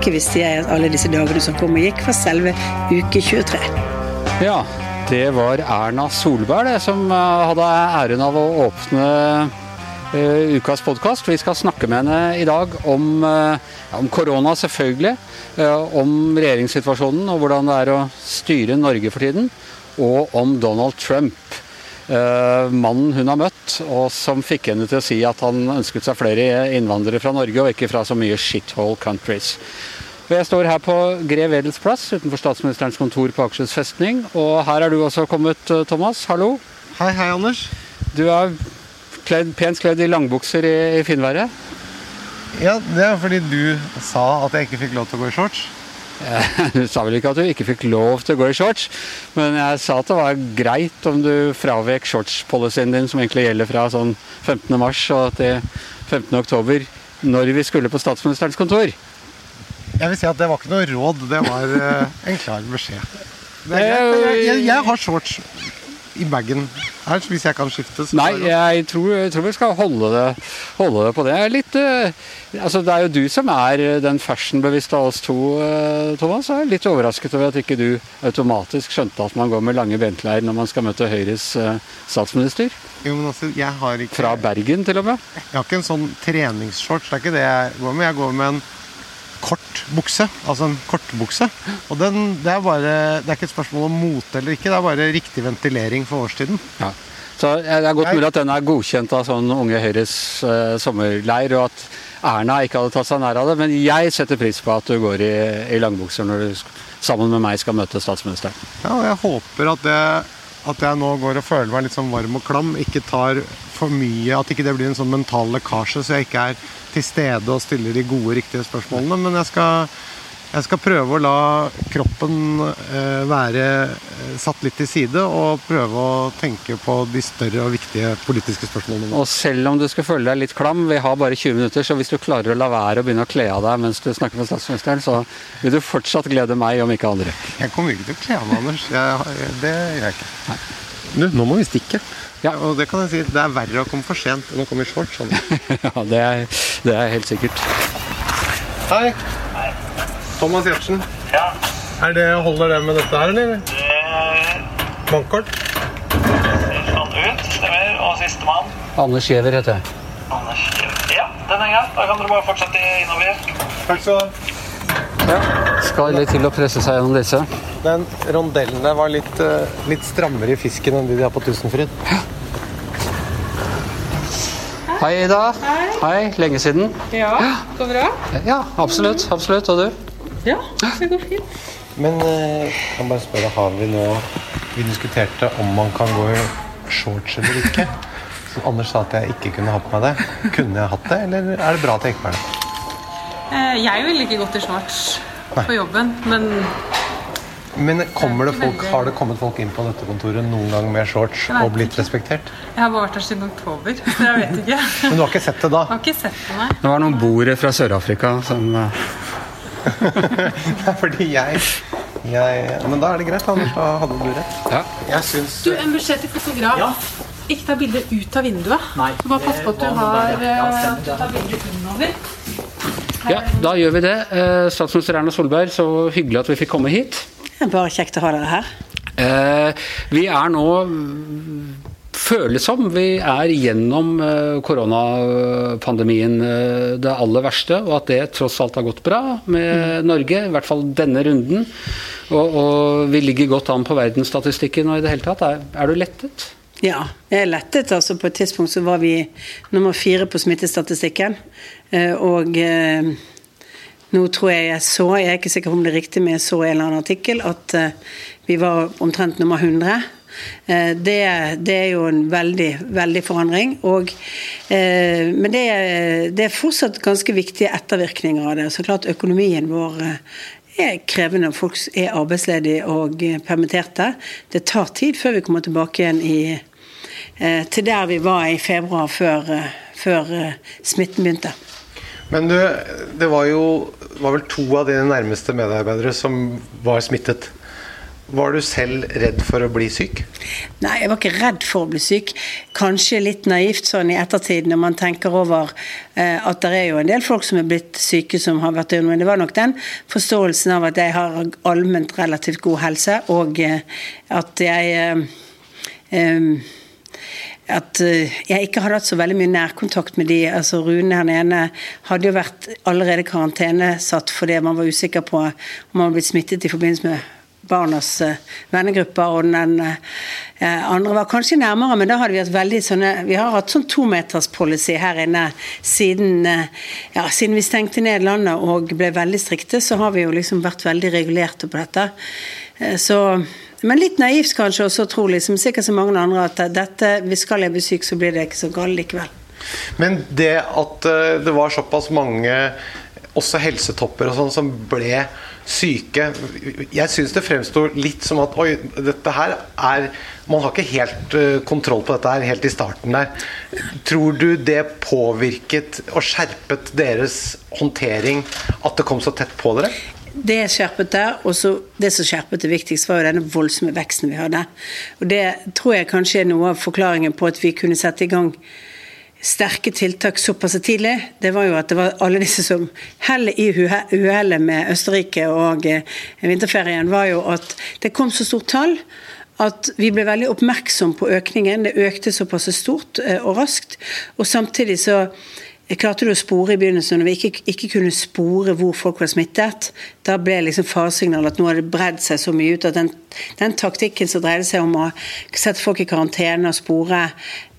Ikke visste jeg at alle disse dagene som kom og gikk, var selve uke 23. Ja, det var Erna Solberg det, som eh, hadde æren av å åpne uh, ukas podkast. Vi skal snakke med henne i dag om, uh, om korona, selvfølgelig. Uh, om regjeringssituasjonen og hvordan det er å styre Norge for tiden. Og om Donald Trump. mannen hun har møtt, og som fikk henne til å si at han ønsket seg flere innvandrere fra Norge, og ikke fra så mye shithole countries. Og jeg står her på Grev Edels plass utenfor statsministerens kontor på Akershus festning. Og her er du også kommet, Thomas. Hallo. Hei, hei, Anders. Du er kledd, pent kledd i langbukser i, i finværet? Ja, det er fordi du sa at jeg ikke fikk lov til å gå i shorts. Du sa vel ikke at du ikke fikk lov til å gå i shorts, men jeg sa at det var greit om du fravek shortspolicyen din, som egentlig gjelder fra sånn 15. mars og til 15. oktober, når vi skulle på statsministerens kontor. Jeg vil si at det var ikke noe råd, det var uh, en klar beskjed. Jeg, jeg, jeg, har shorts i bagen her, hvis jeg kan skifte. Nei, jeg tror, jeg tror, vi skal holde det, holde det på det. Litt, uh, altså det er jo du som er den fashionbevisste av oss to, uh, Thomas. Jeg er litt overrasket over at ikke du automatisk skjønte at man går med lange benklær når man skal møte Høyres uh, statsminister. Jo, men altså, jeg har ikke... Fra Bergen, til og med. Jeg har ikke en sånn treningsshorts. Det er ikke det jeg går med. Jeg går med en kort bukse, altså en kortbukse. Og den, det, er bare, det er ikke et spørsmål om mote eller ikke, det er bare riktig ventilering for årstiden. Ja. Så Det er godt mulig at den er godkjent av sånn Unge Høyres eh, sommerleir, og at Erna ikke hadde tatt seg nær av det. Men jeg setter pris på at du går i, i langbukser når du sammen med meg skal møte statsministeren. Ja, og jeg håper at, det, at jeg nå går og føler meg litt sånn varm og klam. Ikke tar for mye, At ikke det blir en sånn mental lekkasje, så jeg ikke er til stede og stiller de gode, riktige spørsmålene. Men jeg skal, jeg skal prøve å la kroppen eh, være eh, satt litt til side, og prøve å tenke på de større og viktige politiske spørsmålene. Og selv om du skal føle deg litt klam, vi har bare 20 minutter, så hvis du klarer å la være å begynne å kle av deg mens du snakker med statsministeren, så vil du fortsatt glede meg, om ikke andre. Jeg kommer ikke til å kle av meg, Anders. Jeg, det gjør jeg ikke. Nei. Nå, nå må vi stikke. Ja, og det kan jeg si, det er verre å komme for sent enn å komme i shorts. Sånn. ja, det er, det er, helt sikkert. Hei. Hei. Thomas Gjertsen. Ja. Er det, holder det med dette her, eller? Det... Bankkort? Sånn ut, stemmer. Og sistemann. Anders Giæver heter jeg. Anders. Ja, den er greit. Da kan dere bare fortsette innover. Takk skal du ha. Ja, skal litt til å presse seg gjennom disse. Den rondellen der var litt, uh, litt strammere i fisken enn de de har på Tusenfryd. Ja. Hei, Ida. Hei. Hei. Lenge siden. Ja, går bra? Ja, absolutt. absolutt. Og du? Ja, det går fint. Men uh, jeg kan bare spørre, har vi nå Vi diskuterte om man kan gå i shorts eller ikke. Så Anders sa at jeg ikke kunne ha på meg det. Kunne jeg hatt det, eller er det bra at jeg ikke har det? Eh, jeg ville ikke gått i shorts på jobben, men men det folk, Har det kommet folk inn på dette kontoret noen gang med shorts og blitt ikke. respektert? Jeg har bare vært her siden oktober. så jeg vet ikke. Men du har ikke sett det da? Jeg har ikke sett Det nei. Det var noen boere fra Sør-Afrika som eh, Det er fordi jeg, jeg, Men da er det greit, Anders. Da hadde du rett. Ja. Jeg syns Du, en beskjed til fotograf. Ja. Ikke ta bilder ut av vinduet. Nei, bare pass på at du har eh, at du tar bilder innover. Ja, da gjør vi det. Eh, statsminister Erna Solberg, så hyggelig at vi fikk komme hit. Bare kjekt å ha dere her. Eh, vi er nå føles som vi er gjennom eh, koronapandemien det aller verste, og at det tross alt har gått bra med Norge, i hvert fall denne runden. Og, og vi ligger godt an på verdensstatistikken og i det hele tatt. Er, er du lettet? Ja, jeg er lettet. altså På et tidspunkt så var vi nummer fire på smittestatistikken. Eh, og eh, nå tror jeg jeg så, jeg er ikke sikker på om det er riktig, men jeg så en eller annen artikkel at eh, vi var omtrent nummer 100. Det, det, er jo en veldig, veldig forandring. Og, men det, det, er fortsatt ganske viktige ettervirkninger av det. Så klart økonomien vår er krevende. Folk er arbeidsledige og permitterte. Det tar tid før vi kommer tilbake igjen i, til der vi var i februar, før, før smitten begynte. Men du, det var jo var vel to av dine nærmeste medarbeidere som var smittet. Var du selv redd for å bli syk? Nei, jeg var ikke redd for å bli syk. Kanskje litt naivt sånn i ettertid når man tenker over eh, at det er jo en del folk som er blitt syke som har vært under. men det var nok den forståelsen av at jeg har allment relativt god helse, og eh, at jeg eh, eh at eh, jeg ikke hadde hatt så veldig mye nærkontakt med de. altså Rune her nede hadde jo vært allerede karantenesatt fordi man var usikker på om man var blitt smittet i forbindelse med barnas uh, vennegrupper, og den uh, andre var kanskje nærmere, men da hadde vi hatt veldig sånne Vi har hatt sånn tometerspolicy her inne siden, ja, siden vi stengte ned landet og ble veldig strikte, så har vi jo liksom vært veldig regulerte på dette. Så men litt naivt kanskje også tro, liksom, sikkert som mange andre, at dette, hvis skal jeg bli syk, så blir det ikke så galt likevel. Men det at det var såpass mange, også helsetopper og sånn, som ble syke. Jeg syns det fremsto litt som at oi, dette her er Man har ikke helt uh, kontroll på dette her helt i starten der. Tror du det påvirket og skjerpet deres håndtering at det kom så tett på dere? Det skjerpet det, og det som skjerpet det viktigst, var jo denne voldsomme veksten vi hadde. Og Det tror jeg kanskje er noe av forklaringen på at vi kunne sette i gang sterke tiltak såpass tidlig, det var jo at det var alle disse som Hellet i uhellet med Østerrike og eh, vinterferien var jo at det kom så stort tall at vi ble veldig oppmerksom på økningen. Det økte såpass stort eh, og raskt. Og samtidig så klarte du å spore i begynnelsen, når vi ikke, ikke, kunne spore hvor folk var smittet. Da ble liksom faresignalet at nå hadde det bredd seg så mye ut at den, den, taktikken som dreide seg om å sette folk i karantene og spore,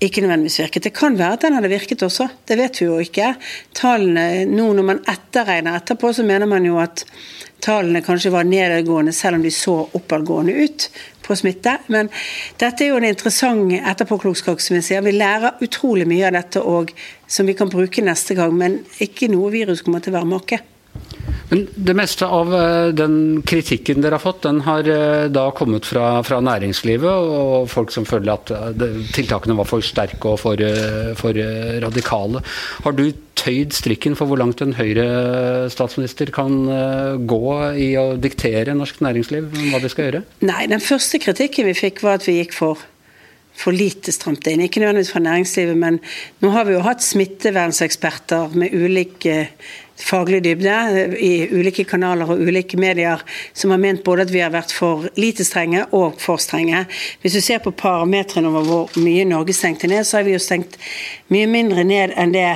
ikke nødvendigvis virket. Det kan være at den hadde virket også, det vet vi jo ikke. Tallene, nå Når man etterregner etterpå, så mener man jo at tallene kanskje var nedadgående, selv om de så oppadgående ut på smitte. Men dette er jo en interessant etterpåklokskap, som jeg sier. Vi lærer utrolig mye av dette og, som vi kan bruke neste gang, men ikke noe virus kommer til å være make. Men Det meste av eh, den kritikken dere har fått, den har eh, da kommet fra, fra næringslivet og folk som føler at eh, tiltakene var for sterke og for, for radikale. Har du tøyd strikken for hvor langt en Høyre-statsminister kan gå i å diktere norsk næringsliv hva de skal gjøre? Nei, den første kritikken vi fikk var at vi gikk for for lite stramt inn. Ikke nødvendigvis fra næringslivet, men nå har vi jo hatt smittevernseksperter med ulike faglig dybde i ulike kanaler og ulike medier som har ment både at vi har vært for lite strenge og for strenge. Hvis du ser på parametrene over hvor mye Norge stengte ned, så har vi jo stengt mye mindre ned enn det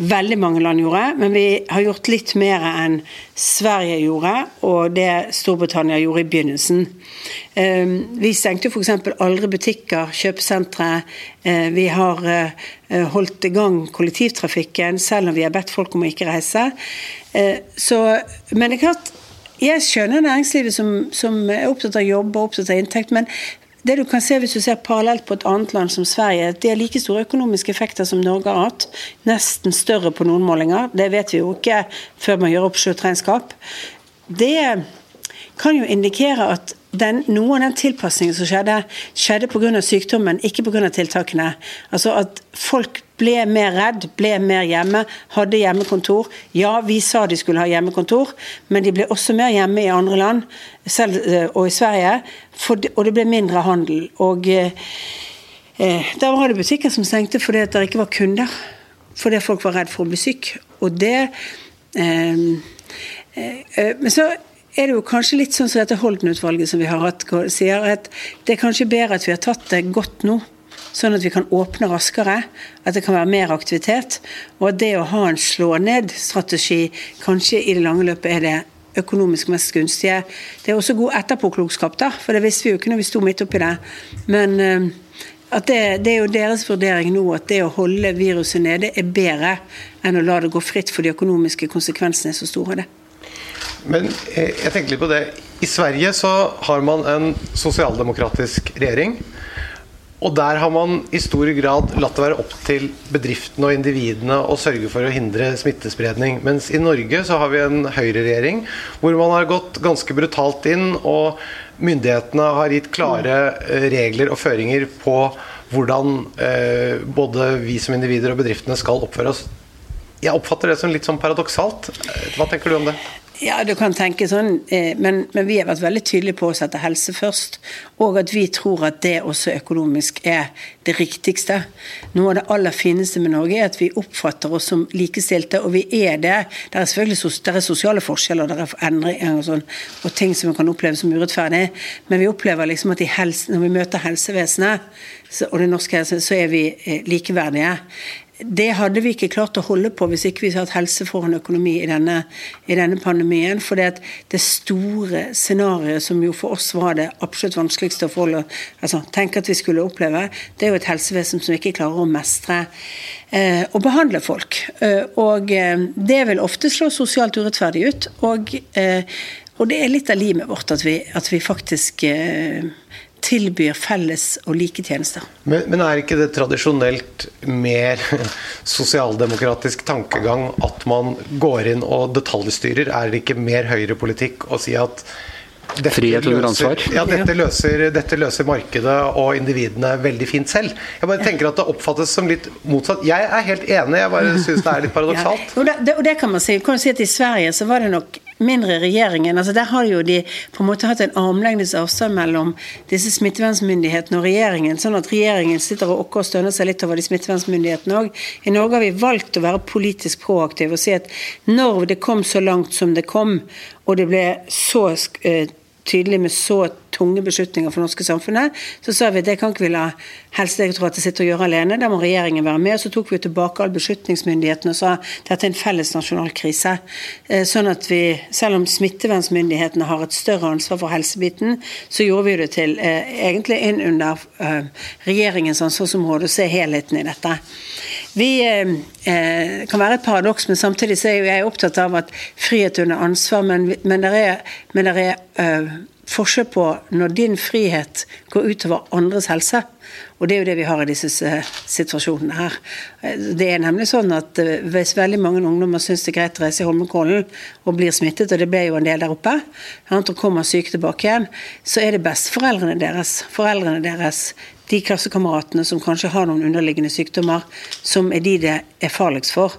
veldig mange land gjorde, men vi har gjort litt mer enn Sverige gjorde, og det Storbritannia gjorde i begynnelsen. Ehm, vi stengte f.eks. aldri butikker, kjøpesentre. Eh, vi har eh, holdt i gang kollektivtrafikken, selv om vi har bedt folk om å ikke reise. Eh, så, men det er klart, jeg skjønner næringslivet som, som, er opptatt av jobb og opptatt av inntekt, men det du kan se hvis du ser parallelt på et annet land som Sverige, det er like store økonomiske effekter som Norge har hatt. Nesten større på noen målinger. Det vet vi jo ikke før man gjør opp sluttregnskap. Det kan jo indikere at den, noe av den tilpasningen som skjedde, skjedde pga. sykdommen, ikke pga. tiltakene. Altså at folk ble mer redd, ble mer hjemme, hadde hjemmekontor. Ja, vi sa de skulle ha hjemmekontor, men de ble også mer hjemme i andre land, selv eh, og i Sverige. For, og det ble mindre handel. Og eh, eh, da var det butikker som stengte fordi det ikke var kunder. Fordi folk var redd for å bli syk. Og det eh, eh, Men så er det jo kanskje litt sånn som dette Holden-utvalget som vi har hatt, sier at det er kanskje bedre at vi har tatt det godt nå. Sånn at vi kan åpne raskere, at det kan være mer aktivitet. Og at det å ha en slå-ned-strategi kanskje i det lange løpet er det økonomisk mest gunstige. Det er også god etterpåklokskap, da, for det visste vi jo ikke når vi sto midt oppi det. Men uh, at det, det, er jo deres vurdering nå at det å holde viruset nede er bedre enn å la det gå fritt, for de økonomiske konsekvensene er så store. det. Men eh, jeg tenker litt på det. I Sverige så har man en sosialdemokratisk regjering. Og der har man i stor grad latt det være opp til bedriftene og individene å sørge for å hindre smittespredning. Mens i Norge så har vi en høyreregjering hvor man har gått ganske brutalt inn, og myndighetene har gitt klare eh, regler og føringer på hvordan eh, både vi som individer og bedriftene skal oppføre oss. Jeg oppfatter det som litt sånn paradoksalt. Hva tenker du om det? Ja, du kan tenke sånn, eh, men, men, vi har vært veldig tydelige på å sette helse først. Og at vi tror at det også økonomisk er det riktigste. Noe av det aller fineste med Norge er at vi oppfatter oss som likestilte, og vi er det. Det er selvfølgelig det er sosiale forskjeller, det er endringer og, sånn, og ting som kan oppleve som urettferdig, men vi opplever liksom at helse, når vi møter helsevesenet og det norske helsevesenet, så er vi eh, likeverdige. Det hadde vi ikke klart å holde på hvis ikke vi hadde hatt helse foran økonomi i denne, i denne pandemien. For det, store scenarioet som jo for oss var det absolutt vanskeligste å forholde, altså, tenke at vi skulle oppleve, det er jo et helsevesen som ikke klarer å mestre eh, og behandle folk. Eh, og eh, det vil ofte slå sosialt urettferdig ut. Og, eh, og det er litt av limet vårt at vi, at vi faktisk eh, tilbyr felles og like tjenester. Men, men, er ikke det tradisjonelt mer sosialdemokratisk tankegang at man går inn og detaljstyrer? Er det ikke mer høyrepolitikk å si at dette Frihet under ansvar? Ja, dette løser, dette løser, markedet og individene veldig fint selv. Jeg bare tenker at det oppfattes som litt motsatt. Jeg er helt enig, jeg bare syns det er litt paradoksalt. Ja. Og, det, og det kan man si. Kan si at I Sverige så var det nok mindre regjeringen. altså Der har jo de på en måte hatt en armlengdes avstand mellom disse smittevernmyndighetene og regjeringen, sånn at regjeringen sitter og okker og stønner seg litt over de smittevernmyndighetene òg. I Norge har vi valgt å være politisk proaktive og si at når det kom så langt som det kom, og det ble så eh, tydelig med så tunge beslutninger for det norske samfunnet, så sa vi at det kan ikke vi la Helsedirektoratet sitte og gjøre alene, da må regjeringen være med. og Så tok vi tilbake all beslutningsmyndigheten og sa at dette er en felles nasjonal krise. Eh, sånn at vi, selv om smittevernmyndighetene har et større ansvar for helsebiten, så gjorde vi det til eh, egentlig inn under eh, regjeringens ansvarsområde å se helheten i dette. Vi eh, kan være et paradoks, men samtidig så er jeg opptatt av at frihet under ansvar, men, men det er, men det er uh, forskjell på når din frihet går utover andres helse. Og det er jo det vi har i disse situasjonene her. Det er nemlig sånn at hvis veldig mange ungdommer syns det er greit å reise i Holmenkollen og blir smittet, og det ble jo en del der oppe, og kommer syke tilbake igjen, så er det besteforeldrene deres, foreldrene deres, de klassekameratene som kanskje har noen underliggende sykdommer, som er de det er farligst for.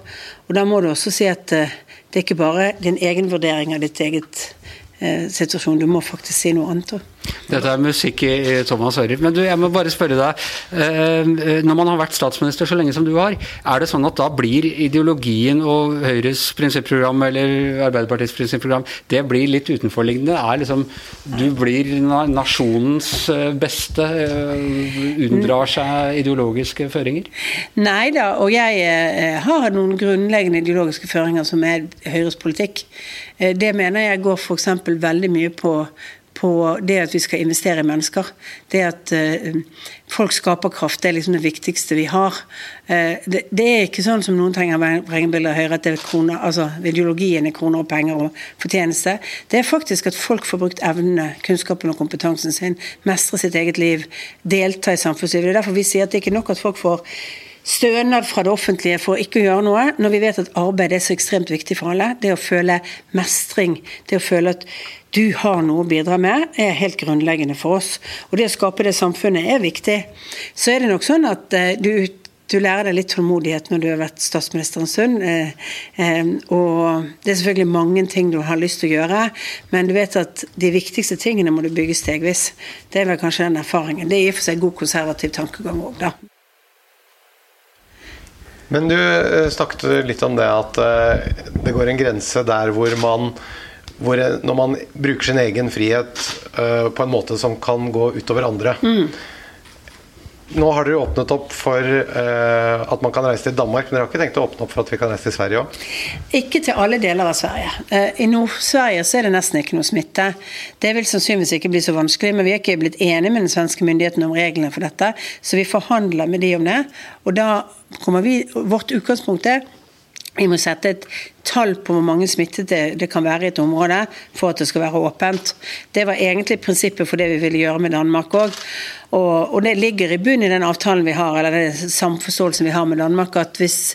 Og da må du også si at det er ikke bare din egen vurdering av ditt eget Eh, situasjon. Du må faktisk si noe annet òg. Dette er musikk i Thomas ører. Men du, jeg må bare spørre deg. Eh, når man har vært statsminister så lenge som du har, er det sånn at da blir ideologien og Høyres prinsipprogram eller Arbeiderpartiets prinsipprogram det blir litt utenforliggende? Er liksom Du blir nasjonens eh, beste, unndrar seg ideologiske føringer? Nei da, og jeg har noen grunnleggende ideologiske føringer som er Høyres politikk. Eh, det mener jeg går f.eks. veldig mye på, på det at vi skal investere i mennesker. Det at uh, folk skaper kraft, det er liksom det viktigste vi har. Uh, det, det, er ikke sånn som noen trenger vrengebilder av Høyre, at det er kroner, altså ideologien er kroner og penger og fortjeneste. Det er faktisk at folk får brukt evnene, kunnskapen og kompetansen sin, mestre sitt eget liv, delta i samfunnslivet. Det er derfor vi sier at det ikke er nok at folk får stønad fra det offentlige for ikke å gjøre noe, når vi vet at arbeid er så ekstremt viktig for alle. Det å føle mestring, det å føle at du har noe å bidra med, er helt grunnleggende for oss. Og det å skape det samfunnet er viktig. Så er det nok sånn at uh, du, du lærer deg litt tålmodighet når du har vært statsminister en stund. Eh, eh, og det er selvfølgelig mange ting du har lyst til å gjøre, men du vet at de viktigste tingene må du bygge stegvis. Det er vel kanskje den erfaringen. Det er i og for seg god konservativ tankegang òg, da. Men du eh, snakket litt om det at eh, det går en grense der hvor man hvor når man bruker sin egen frihet på en måte som kan gå utover andre. Mm. Nå har dere åpnet opp for uh, at man kan reise til Danmark, men dere har ikke tenkt å åpne opp for at vi kan reise til Sverige òg? Ikke til alle deler av Sverige. Uh, I Nord-Sverige så er det nesten ikke noe smitte. Det vil sannsynligvis ikke bli så vanskelig, men vi er ikke blitt enige med den svenske myndigheten om reglene for dette, så vi forhandler med de om det. Og da kommer vi Vårt utgangspunkt er vi må sette et tall på hvor mange smittede det kan være i et område for at det skal være åpent. Det var egentlig prinsippet for det vi ville gjøre med Danmark òg. Og, det ligger i bunnen i den avtalen vi har, eller den samforståelsen vi har med Danmark, at hvis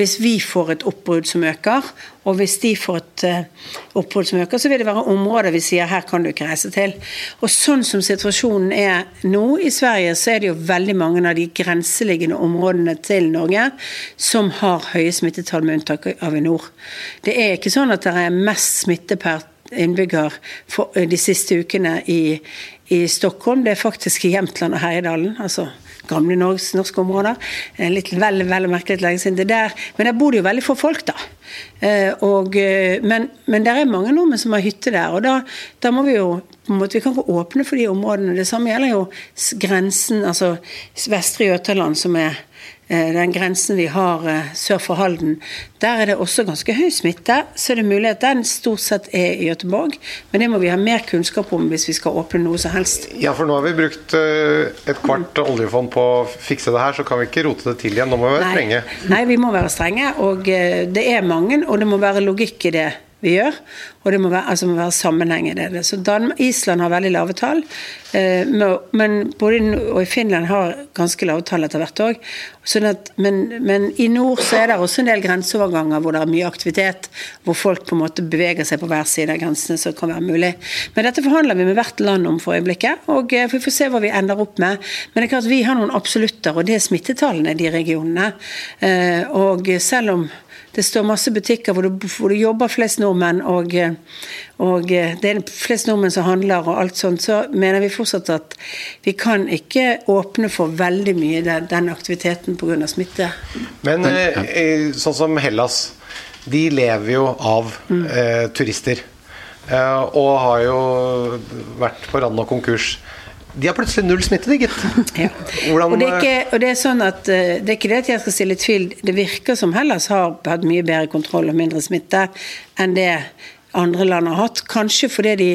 hvis vi får et oppbrudd som øker, og hvis de får et uh, oppbrudd som øker, så vil det være områder vi sier her kan du ikke reise til. Og sånn som situasjonen er nå i Sverige, så er det jo veldig mange av de grenseliggende områdene til Norge som har høye smittetall, med unntak av i nord. Det er ikke sånn at det er mest smitte per innbygger for, de siste ukene i, i Stockholm. Det er faktisk i Jämtland og Herjedalen. altså gamle Norges, norske områder. Litt vel, vel merkelig lenge siden det der. Men der bor det jo veldig få folk, da. Eh, og, eh, men, men det er mange nordmenn som har hytte der. Og da, da må vi jo på en måte, Vi kan ikke åpne for de områdene. Det samme gjelder jo grensen, altså Vestre Jøtaland, som er Eh, den grensen vi har eh, sør for Halden, der er det også ganske høy smitte. Så er det mulig at den stort sett er i Gøteborg, men det må vi ha mer kunnskap om hvis vi skal åpne noe som helst. Ja, for nå har vi brukt eh, et kvart oljefond på å fikse det her, så kan vi ikke rote det til igjen. Nå må vi være strenge. Nei, vi må være strenge, og det er mange, og det må være logikk i det vi gjør. Og det må være, altså må være sammenheng i det. Så Dan Island har veldig lave tall, eh, men både og i Finland har ganske lave tall etter hvert òg. Sånn men, men, i nord så er det også en del grenseoverganger hvor det er mye aktivitet, hvor folk på en måte beveger seg på hver side av grensene, som kan være mulig. Men dette forhandler vi med hvert land om for øyeblikket, og eh, vi får se hva vi ender opp med. Men det er klart vi har noen absolutter, og det er smittetallene i de regionene. Eh, og selv om det står masse butikker hvor det, hvor det jobber flest nordmenn, og, og, det er flest nordmenn som handler og alt sånt, så mener vi fortsatt at vi kan ikke åpne for veldig mye den, den aktiviteten pga. smitte. Men eh, sånn som Hellas, de lever jo av mm. eh, turister. Eh, og har jo vært på randen av konkurs. De har plutselig null smitte, gitt. Ja. Og, det er ikke, og det er sånn at eh, det er ikke det at jeg skal stille tvil. Det virker som Hellas har hatt mye bedre kontroll og mindre smitte enn det andre land har hatt. Kanskje fordi de,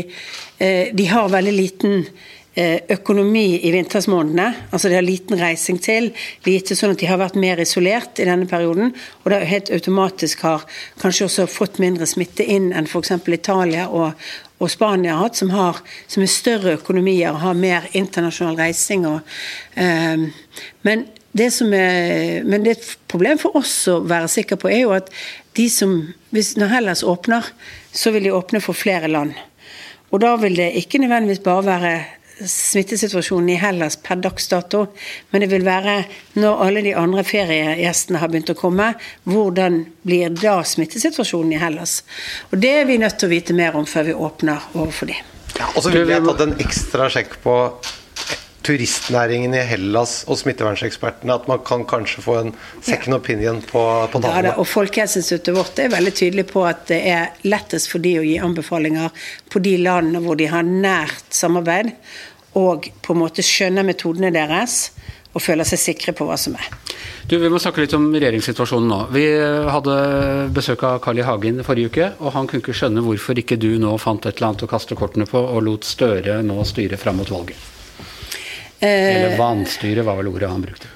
eh, de har veldig liten eh, økonomi i vintersmånedene. Altså de har liten reising til. Lite sånn at de har vært mer isolert i denne perioden. Og da helt automatisk har kanskje også fått mindre smitte inn enn f.eks. Italia og, og Spania har hatt, som, har, som er større økonomier og har mer internasjonal reising. Og, eh, men, det som er, men det er et problem for oss å være sikker på, er jo at de som, hvis, når Hellas åpner, så vil de åpne for flere land. Og da vil det ikke nødvendigvis bare være smittesituasjonen i Hellas per dags dato, men det vil være når alle de andre feriegjestene har begynt å komme, hvordan blir da smittesituasjonen i Hellas? Og Det er vi nødt til å vite mer om før vi åpner overfor dem. Ja, og så ville jeg tatt en ekstra sjekk på turistnæringen i Hellas og smittevernsekspertene at man kan kanskje få en second opinion på, på tallene? Ja, og Folkehelseinstituttet vårt er veldig tydelig på at det er lettest for de å gi anbefalinger på de landene hvor de har nært samarbeid og på en måte skjønner metodene deres og føler seg sikre på hva som er. Du, Vi må snakke litt om regjeringssituasjonen nå. Vi hadde besøk av Carl I. Hagen forrige uke, og han kunne ikke skjønne hvorfor ikke du nå fant et eller annet å kaste kortene på og lot Støre nå styre fram mot valget. Eller eh, vanstyre var vel ordet han brukte.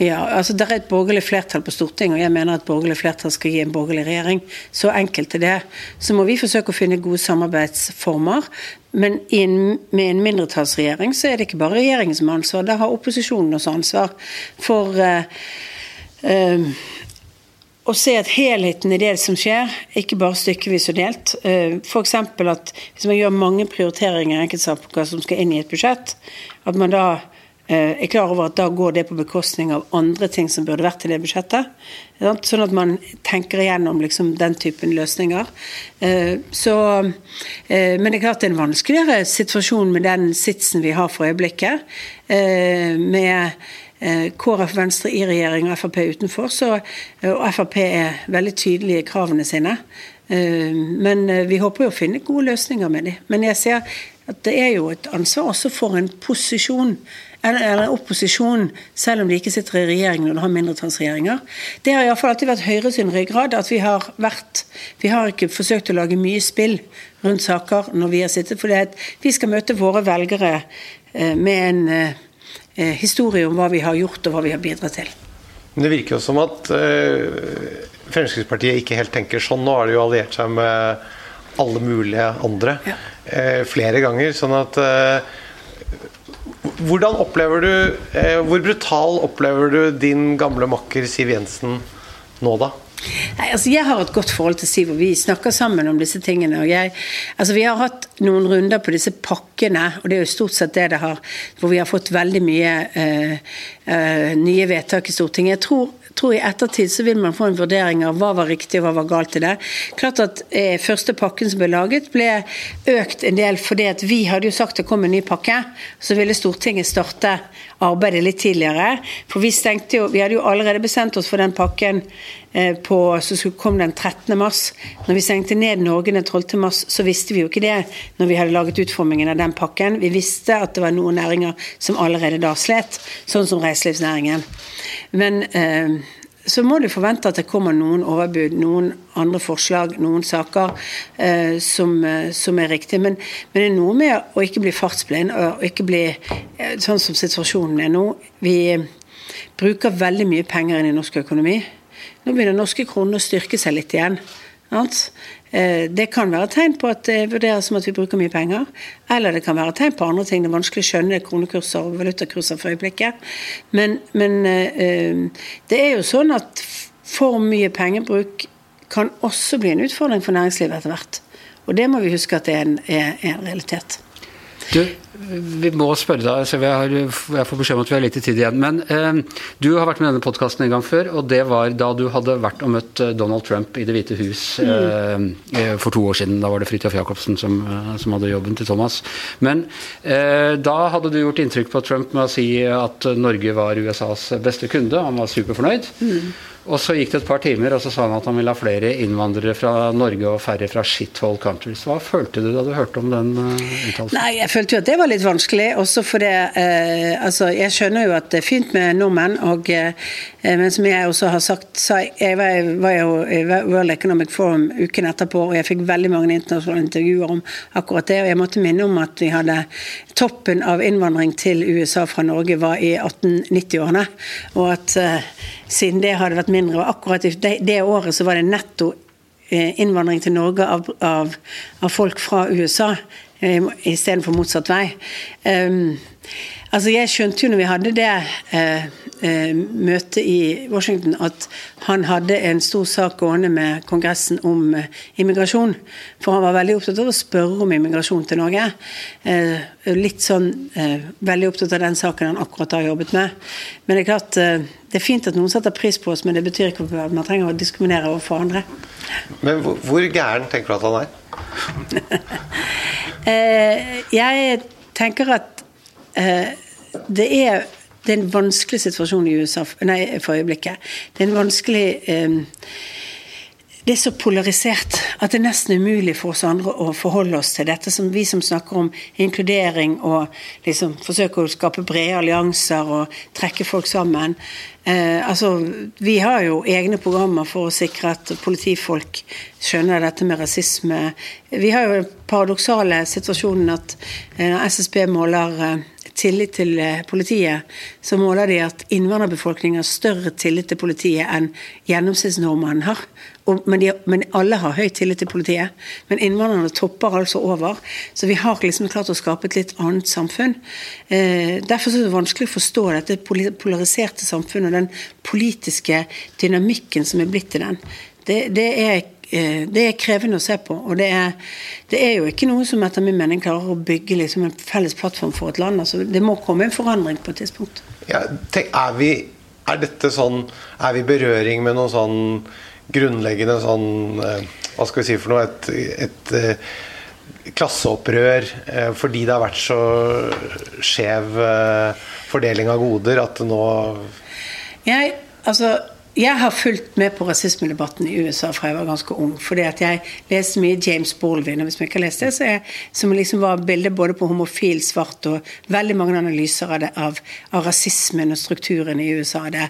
Ja, altså Det er et borgerlig flertall på Stortinget, og jeg mener at borgerlig flertall skal gi en borgerlig regjering. Så enkelt er det. Så må vi forsøke å finne gode samarbeidsformer. Men in, med en mindretallsregjering så er det ikke bare regjeringen som har ansvar, da har opposisjonen også ansvar for uh, uh, å se at helheten i det som skjer, ikke bare stykkevis og delt. F.eks. at hvis man gjør mange prioriteringer i enkeltsaker som skal inn i et budsjett, at man da eh, er klar over at da går det på bekostning av andre ting som burde vært i det budsjettet. Sånn at man tenker igjennom liksom den typen løsninger. Eh, så, eh, men det er klart det er en vanskeligere situasjon med den sitsen vi har for øyeblikket. Med KrF Venstre i regjering og Frp utenfor, så, og Frp er veldig tydelige i kravene sine. Men vi håper jo å finne gode løsninger med dem. Men jeg ser at det er jo et ansvar også for en posisjon eller, eller opposisjon, selv om de ikke sitter i regjering når du har mindretallsregjeringer. Det har iallfall alltid vært Høyre sin ryggrad at vi har vært Vi har ikke forsøkt å lage mye spill rundt saker når vi har sittet, for vi skal møte våre velgere eh, med en eh, eh, historie om hva vi har gjort og hva vi har bidratt til. Men det virker jo som at uh, Fremskrittspartiet ikke helt tenker sånn. Nå har de jo alliert seg med alle mulige andre ja. eh, flere ganger. Sånn at eh, Hvordan opplever du eh, Hvor brutal opplever du din gamle makker Siv Jensen nå, da? Nei, altså Jeg har et godt forhold til Siv, og vi snakker sammen om disse tingene. jeg, altså Vi har hatt noen runder på disse pakkene, og det er jo stort sett det det har, hvor vi har fått veldig mye uh, uh, nye vedtak i Stortinget. Jeg tror tror i ettertid så vil man få en vurdering av hva var riktig og hva var galt i det. Klart at eh, Første pakken som ble laget, ble økt en del fordi at vi hadde jo sagt det kom en ny pakke. Så ville Stortinget starte arbeidet litt tidligere. For vi stengte jo Vi hadde jo allerede bestemt oss for den pakken på, som kom den 13. mars. Når vi stengte ned Norge den 12. mars, så visste vi jo ikke det når vi hadde laget utformingen av den pakken. Vi visste at det var noen næringer som allerede da slet, sånn som reiselivsnæringen. Men eh, så må du forvente at det kommer noen overbud, noen andre forslag, noen saker eh, som, eh, som, er riktige. Men, men, det er noe med å ikke bli fartsblind og ikke bli eh, sånn som situasjonen er nå. Vi bruker veldig mye penger inn i norsk økonomi. Nå begynner norske kroner å styrke seg litt igjen. Eh, det kan være tegn på at det vurderes som at vi bruker mye penger. Eller det kan være tegn på andre ting. Det er vanskelig å skjønne kronekurser og valutakurser for øyeblikket. Men, men eh, det er jo sånn at for mye pengebruk kan også bli en utfordring for næringslivet etter hvert. Og det må vi huske at det er en, er en realitet. Du, vi må spørre deg, så har, jeg får beskjed om at vi har litt tid igjen. Men eh, du har vært med i denne podkasten en gang før, og det var da du hadde vært og møtt eh, Donald Trump i Det hvite hus mm. eh, for to år siden. Da var det Fridtjof Jacobsen som, eh, som, hadde jobben til Thomas. Men eh, da hadde du gjort inntrykk på Trump med å si at Norge var USAs beste kunde. Han var superfornøyd. Mm. Og så gikk det et par timer, og så sa han at han ville ha flere innvandrere fra Norge og færre fra shithole countries. Hva følte du da du hørte om den uh, uttalelsen? Nei, jeg følte jo at det var litt vanskelig. Også fordi eh, altså, jeg skjønner jo at det er fint med nordmenn, og, eh, men som jeg også har sagt så Jeg var, var, jo i World Economic Forum uken etterpå, og jeg fikk veldig mange internasjonale intervjuer om akkurat det. Og jeg måtte minne om at vi hadde toppen av innvandring til USA fra Norge var i 1890-årene, og at eh, siden det hadde vært mindre. Og akkurat det, det året så var det netto eh, innvandring til Norge av, av, av folk fra USA eh, istedenfor motsatt vei. Um, altså Jeg skjønte jo når vi hadde det eh, møte i Washington at han hadde en stor sak gående med Kongressen om eh, immigrasjon. For han var veldig opptatt av å spørre om immigrasjon til Norge. Eh, litt sånn eh, Veldig opptatt av den saken han akkurat har jobbet med. Men det er klart eh, det er fint at noen setter pris på oss, men det betyr ikke at man trenger å diskriminere overfor andre. Men hvor, hvor gæren tenker du at han er? Eh, jeg tenker at det er det er en vanskelig situasjon i USA nei, for øyeblikket. Det er en vanskelig um, det er så polarisert at det er nesten umulig for oss andre å forholde oss til dette. som Vi som snakker om inkludering og liksom forsøker å skape brede allianser og trekke folk sammen. Eh, altså, Vi har jo egne programmer for å sikre at politifolk skjønner dette med rasisme. Vi har jo den paradoksale situasjonen at eh, SSB måler eh, tillit til eh, politiet, så måler de at innvandrerbefolkningen har større tillit til politiet enn gjennomsnittsnordmannen har. Men, de, men, alle har høy tillit til politiet. Men innvandrerne topper altså over. Så vi har liksom klart å skape et litt annet samfunn. Eh, derfor er det vanskelig å forstå dette polariserte samfunnet og den politiske dynamikken som er blitt til den. Det, det er det er krevende å se på. Og det er, det er, jo ikke noe som etter min mening klarer å bygge liksom en felles plattform for et land. Altså, det må komme en forandring på et tidspunkt. Ja, tenk, er, vi, er dette sånn Er vi berøring med noe sånn grunnleggende sånn eh, Hva skal vi si for noe? Et, et, et eh, klasseopprør fordi det har vært så skjev fordeling av goder at nå Jeg, altså jeg har fulgt med på rasismedebatten i USA fra jeg var ganske ung. fordi at jeg leste mye James Baldwin. og hvis man ikke har lest det, så er, Som liksom var bildet både på homofil, svart og veldig mange analyser av, det, av, av rasismen og strukturen i USA. Det.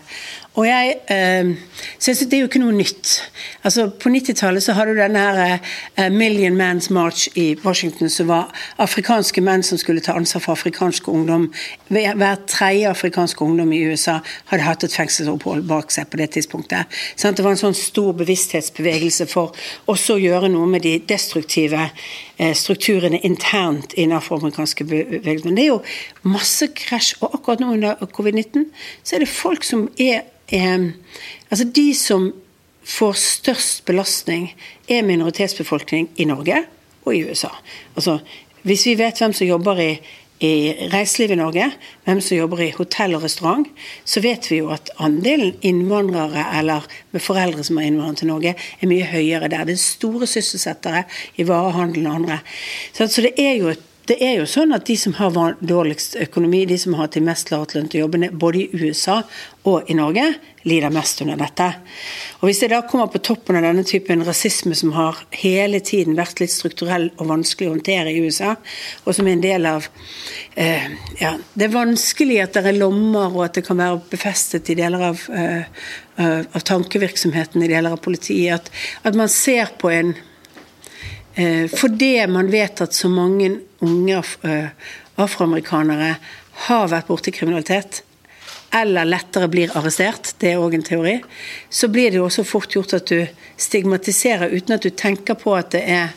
Og jeg øh, synes Det er jo ikke noe nytt. Altså På 90-tallet så hadde du denne her uh, Million Man's March i Washington, som var afrikanske menn som skulle ta ansvar for afrikansk ungdom. Hver tredje afrikansk ungdom i USA hadde hatt et fengselsopphold bak seg på det tidspunktet. Sånn det var en sånn stor bevissthetsbevegelse for også å gjøre noe med de destruktive uh, strukturene internt i den afroamerikanske bevegelsen. Men det er jo masse krasj. Og akkurat nå under covid-19 så er det folk som er eh, Altså de som får størst belastning, er minoritetsbefolkning i Norge og i USA. Altså, hvis vi vet hvem som jobber i, i reiselivet i Norge, hvem som jobber i hotell og restaurant, så vet vi jo at andelen innvandrere eller med foreldre som har innvandret til Norge, er mye høyere der. Det er store sysselsettere i varehandelen og andre. Så, det er jo et det er jo sånn at de som har dårligst økonomi, de som har de mest lavtlønte jobbene, både i USA og i Norge, lider mest under dette. Og Hvis det da kommer på toppen av denne typen rasisme som har hele tiden vært litt strukturell og vanskelig å håndtere i USA, og som er en del av eh, ja, Det er vanskelig at det er lommer, og at det kan være befestet i deler av, eh, av tankevirksomheten i deler av politiet. At, at man ser på en fordi man vet at så mange unge eh, afroamerikanere har vært borti kriminalitet, eller lettere blir arrestert, det er òg en teori, så blir det jo også fort gjort at du stigmatiserer uten at du tenker på at det er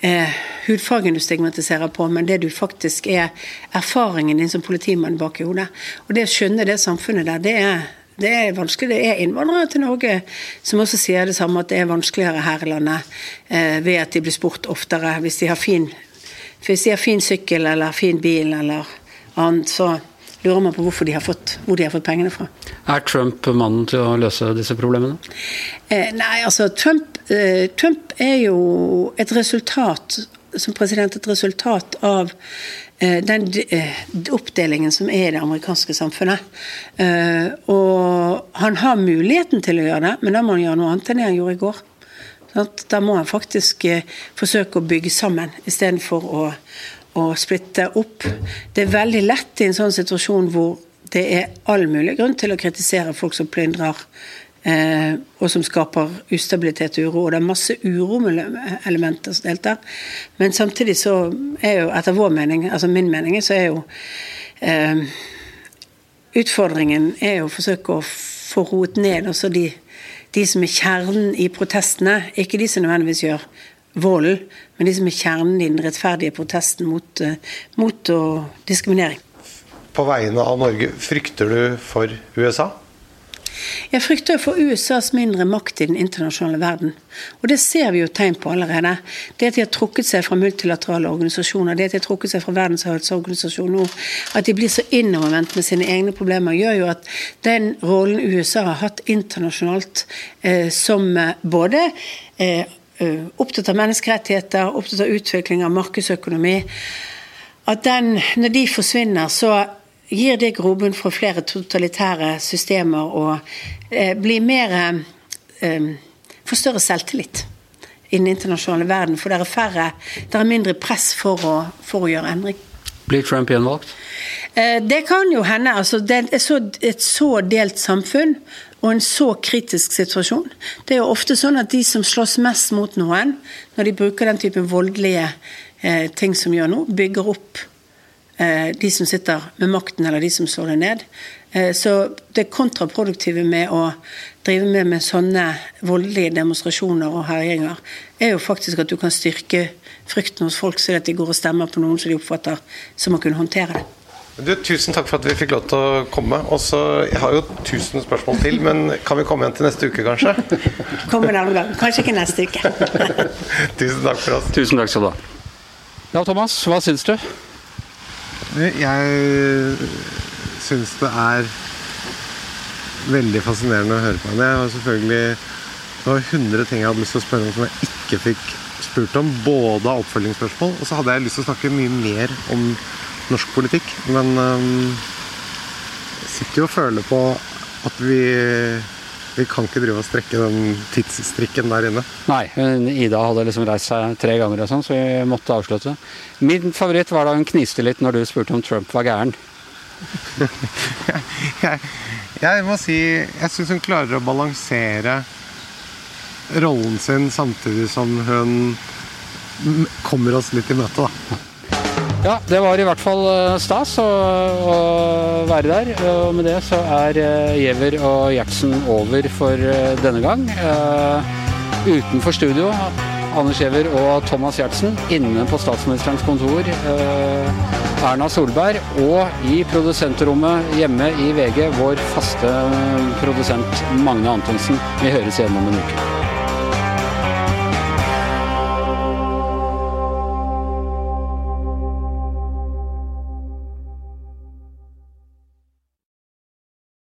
eh, hudfargen du stigmatiserer på, men det du faktisk er erfaringen din som politimann bak i hodet. Og det å skjønne det samfunnet der, det er det er vanskelig. Det er innvandrere til Norge som også sier det samme, at det er vanskeligere her i landet eh, ved at de blir spurt oftere. Hvis de har fin, hvis de har fin sykkel eller fin bil eller annet, så lurer man på de fått, hvor de har fått pengene fra. Er Trump mannen til å løse disse problemene? Eh, nei, altså Trump, eh, Trump er jo et resultat som president et resultat av Eh, den eh, oppdelingen som er i det amerikanske samfunnet. Eh, og han har muligheten til å gjøre det, men da må han gjøre noe annet enn det han gjorde i går. Da må han faktisk forsøke å bygge sammen istedenfor å, å splitte opp. Det er veldig lett i en sånn situasjon hvor det er all mulig grunn til å kritisere folk som plyndrer og som skaper ustabilitet og uro. Og det er masse uroelementer som deltar. Men samtidig så er jo, etter vår mening, altså min mening, så er jo eh, Utfordringen er jo å forsøke å få roet ned også de, de som er kjernen i protestene, ikke de som nødvendigvis gjør volden, men de som er kjernen i den rettferdige protesten mot, uh, mot diskriminering. På vegne av Norge, frykter du for USA? Jeg frykter for USAs mindre makt i den internasjonale verden. Og det ser vi jo tegn på allerede. Det at de har trukket seg fra multilaterale organisasjoner, det at de har trukket seg fra Verdens nå, at de blir så innovervendt med sine egne problemer, gjør jo at den rollen USA har hatt internasjonalt eh, som eh, både eh, opptatt av menneskerettigheter, opptatt av utvikling av markedsøkonomi, at den, når de forsvinner, så gir det grobunn for flere totalitære systemer og eh, blir mer eh, Får større selvtillit i den internasjonale verden. For det er færre, det er mindre press for å, for å gjøre endring. Blir Trump gjenvalgt? Eh, det kan jo hende. altså Det er så, et så delt samfunn og en så kritisk situasjon. Det er jo ofte sånn at de som slåss mest mot noen, når de bruker den typen voldelige eh, ting som gjør nå, bygger opp Eh, de som sitter med makten, eller de som slår det ned. Eh, så det kontraproduktive med å drive med, med sånne voldelige demonstrasjoner og herjinger, er jo faktisk at du kan styrke frykten hos folk, så at de går og stemmer på noen som de oppfatter som å kunne håndtere det. Du, tusen takk for at vi fikk lov til å komme. Også, jeg har jo tusen spørsmål til, men kan vi komme igjen til neste uke, kanskje? Kom en annen gang. Kanskje ikke neste uke. tusen takk for oss. Tusen takk skal du ha. Ja, Thomas, hva syns du? Jeg syns det er veldig fascinerende å høre på henne. Jeg har selvfølgelig Det var 100 ting jeg hadde lyst til å spørre om som jeg ikke fikk spurt om. Både av oppfølgingsspørsmål, og så hadde jeg lyst til å snakke mye mer om norsk politikk. Men um, sitter jo og føler på at vi vi kan ikke drive og strekke den tidsstrikken der inne. Nei, Ida hadde liksom reist seg tre ganger, og sånn, så vi måtte avslutte. Min favoritt var da hun kniste litt når du spurte om Trump var gæren. jeg, jeg, må si jeg syns hun klarer å balansere rollen sin samtidig som hun kommer oss litt i møte, da. Ja, det var i hvert fall eh, stas å, å være der. Og med det så er eh, Giæver og Gjertsen over for eh, denne gang. Utenfor studio Anders Giæver og Thomas Gjertsen inne på statsministerens kontor. Erna Solberg, og i produsentrommet hjemme i VG, vår faste produsent Magne Antonsen. Vi høres igjen om en uke.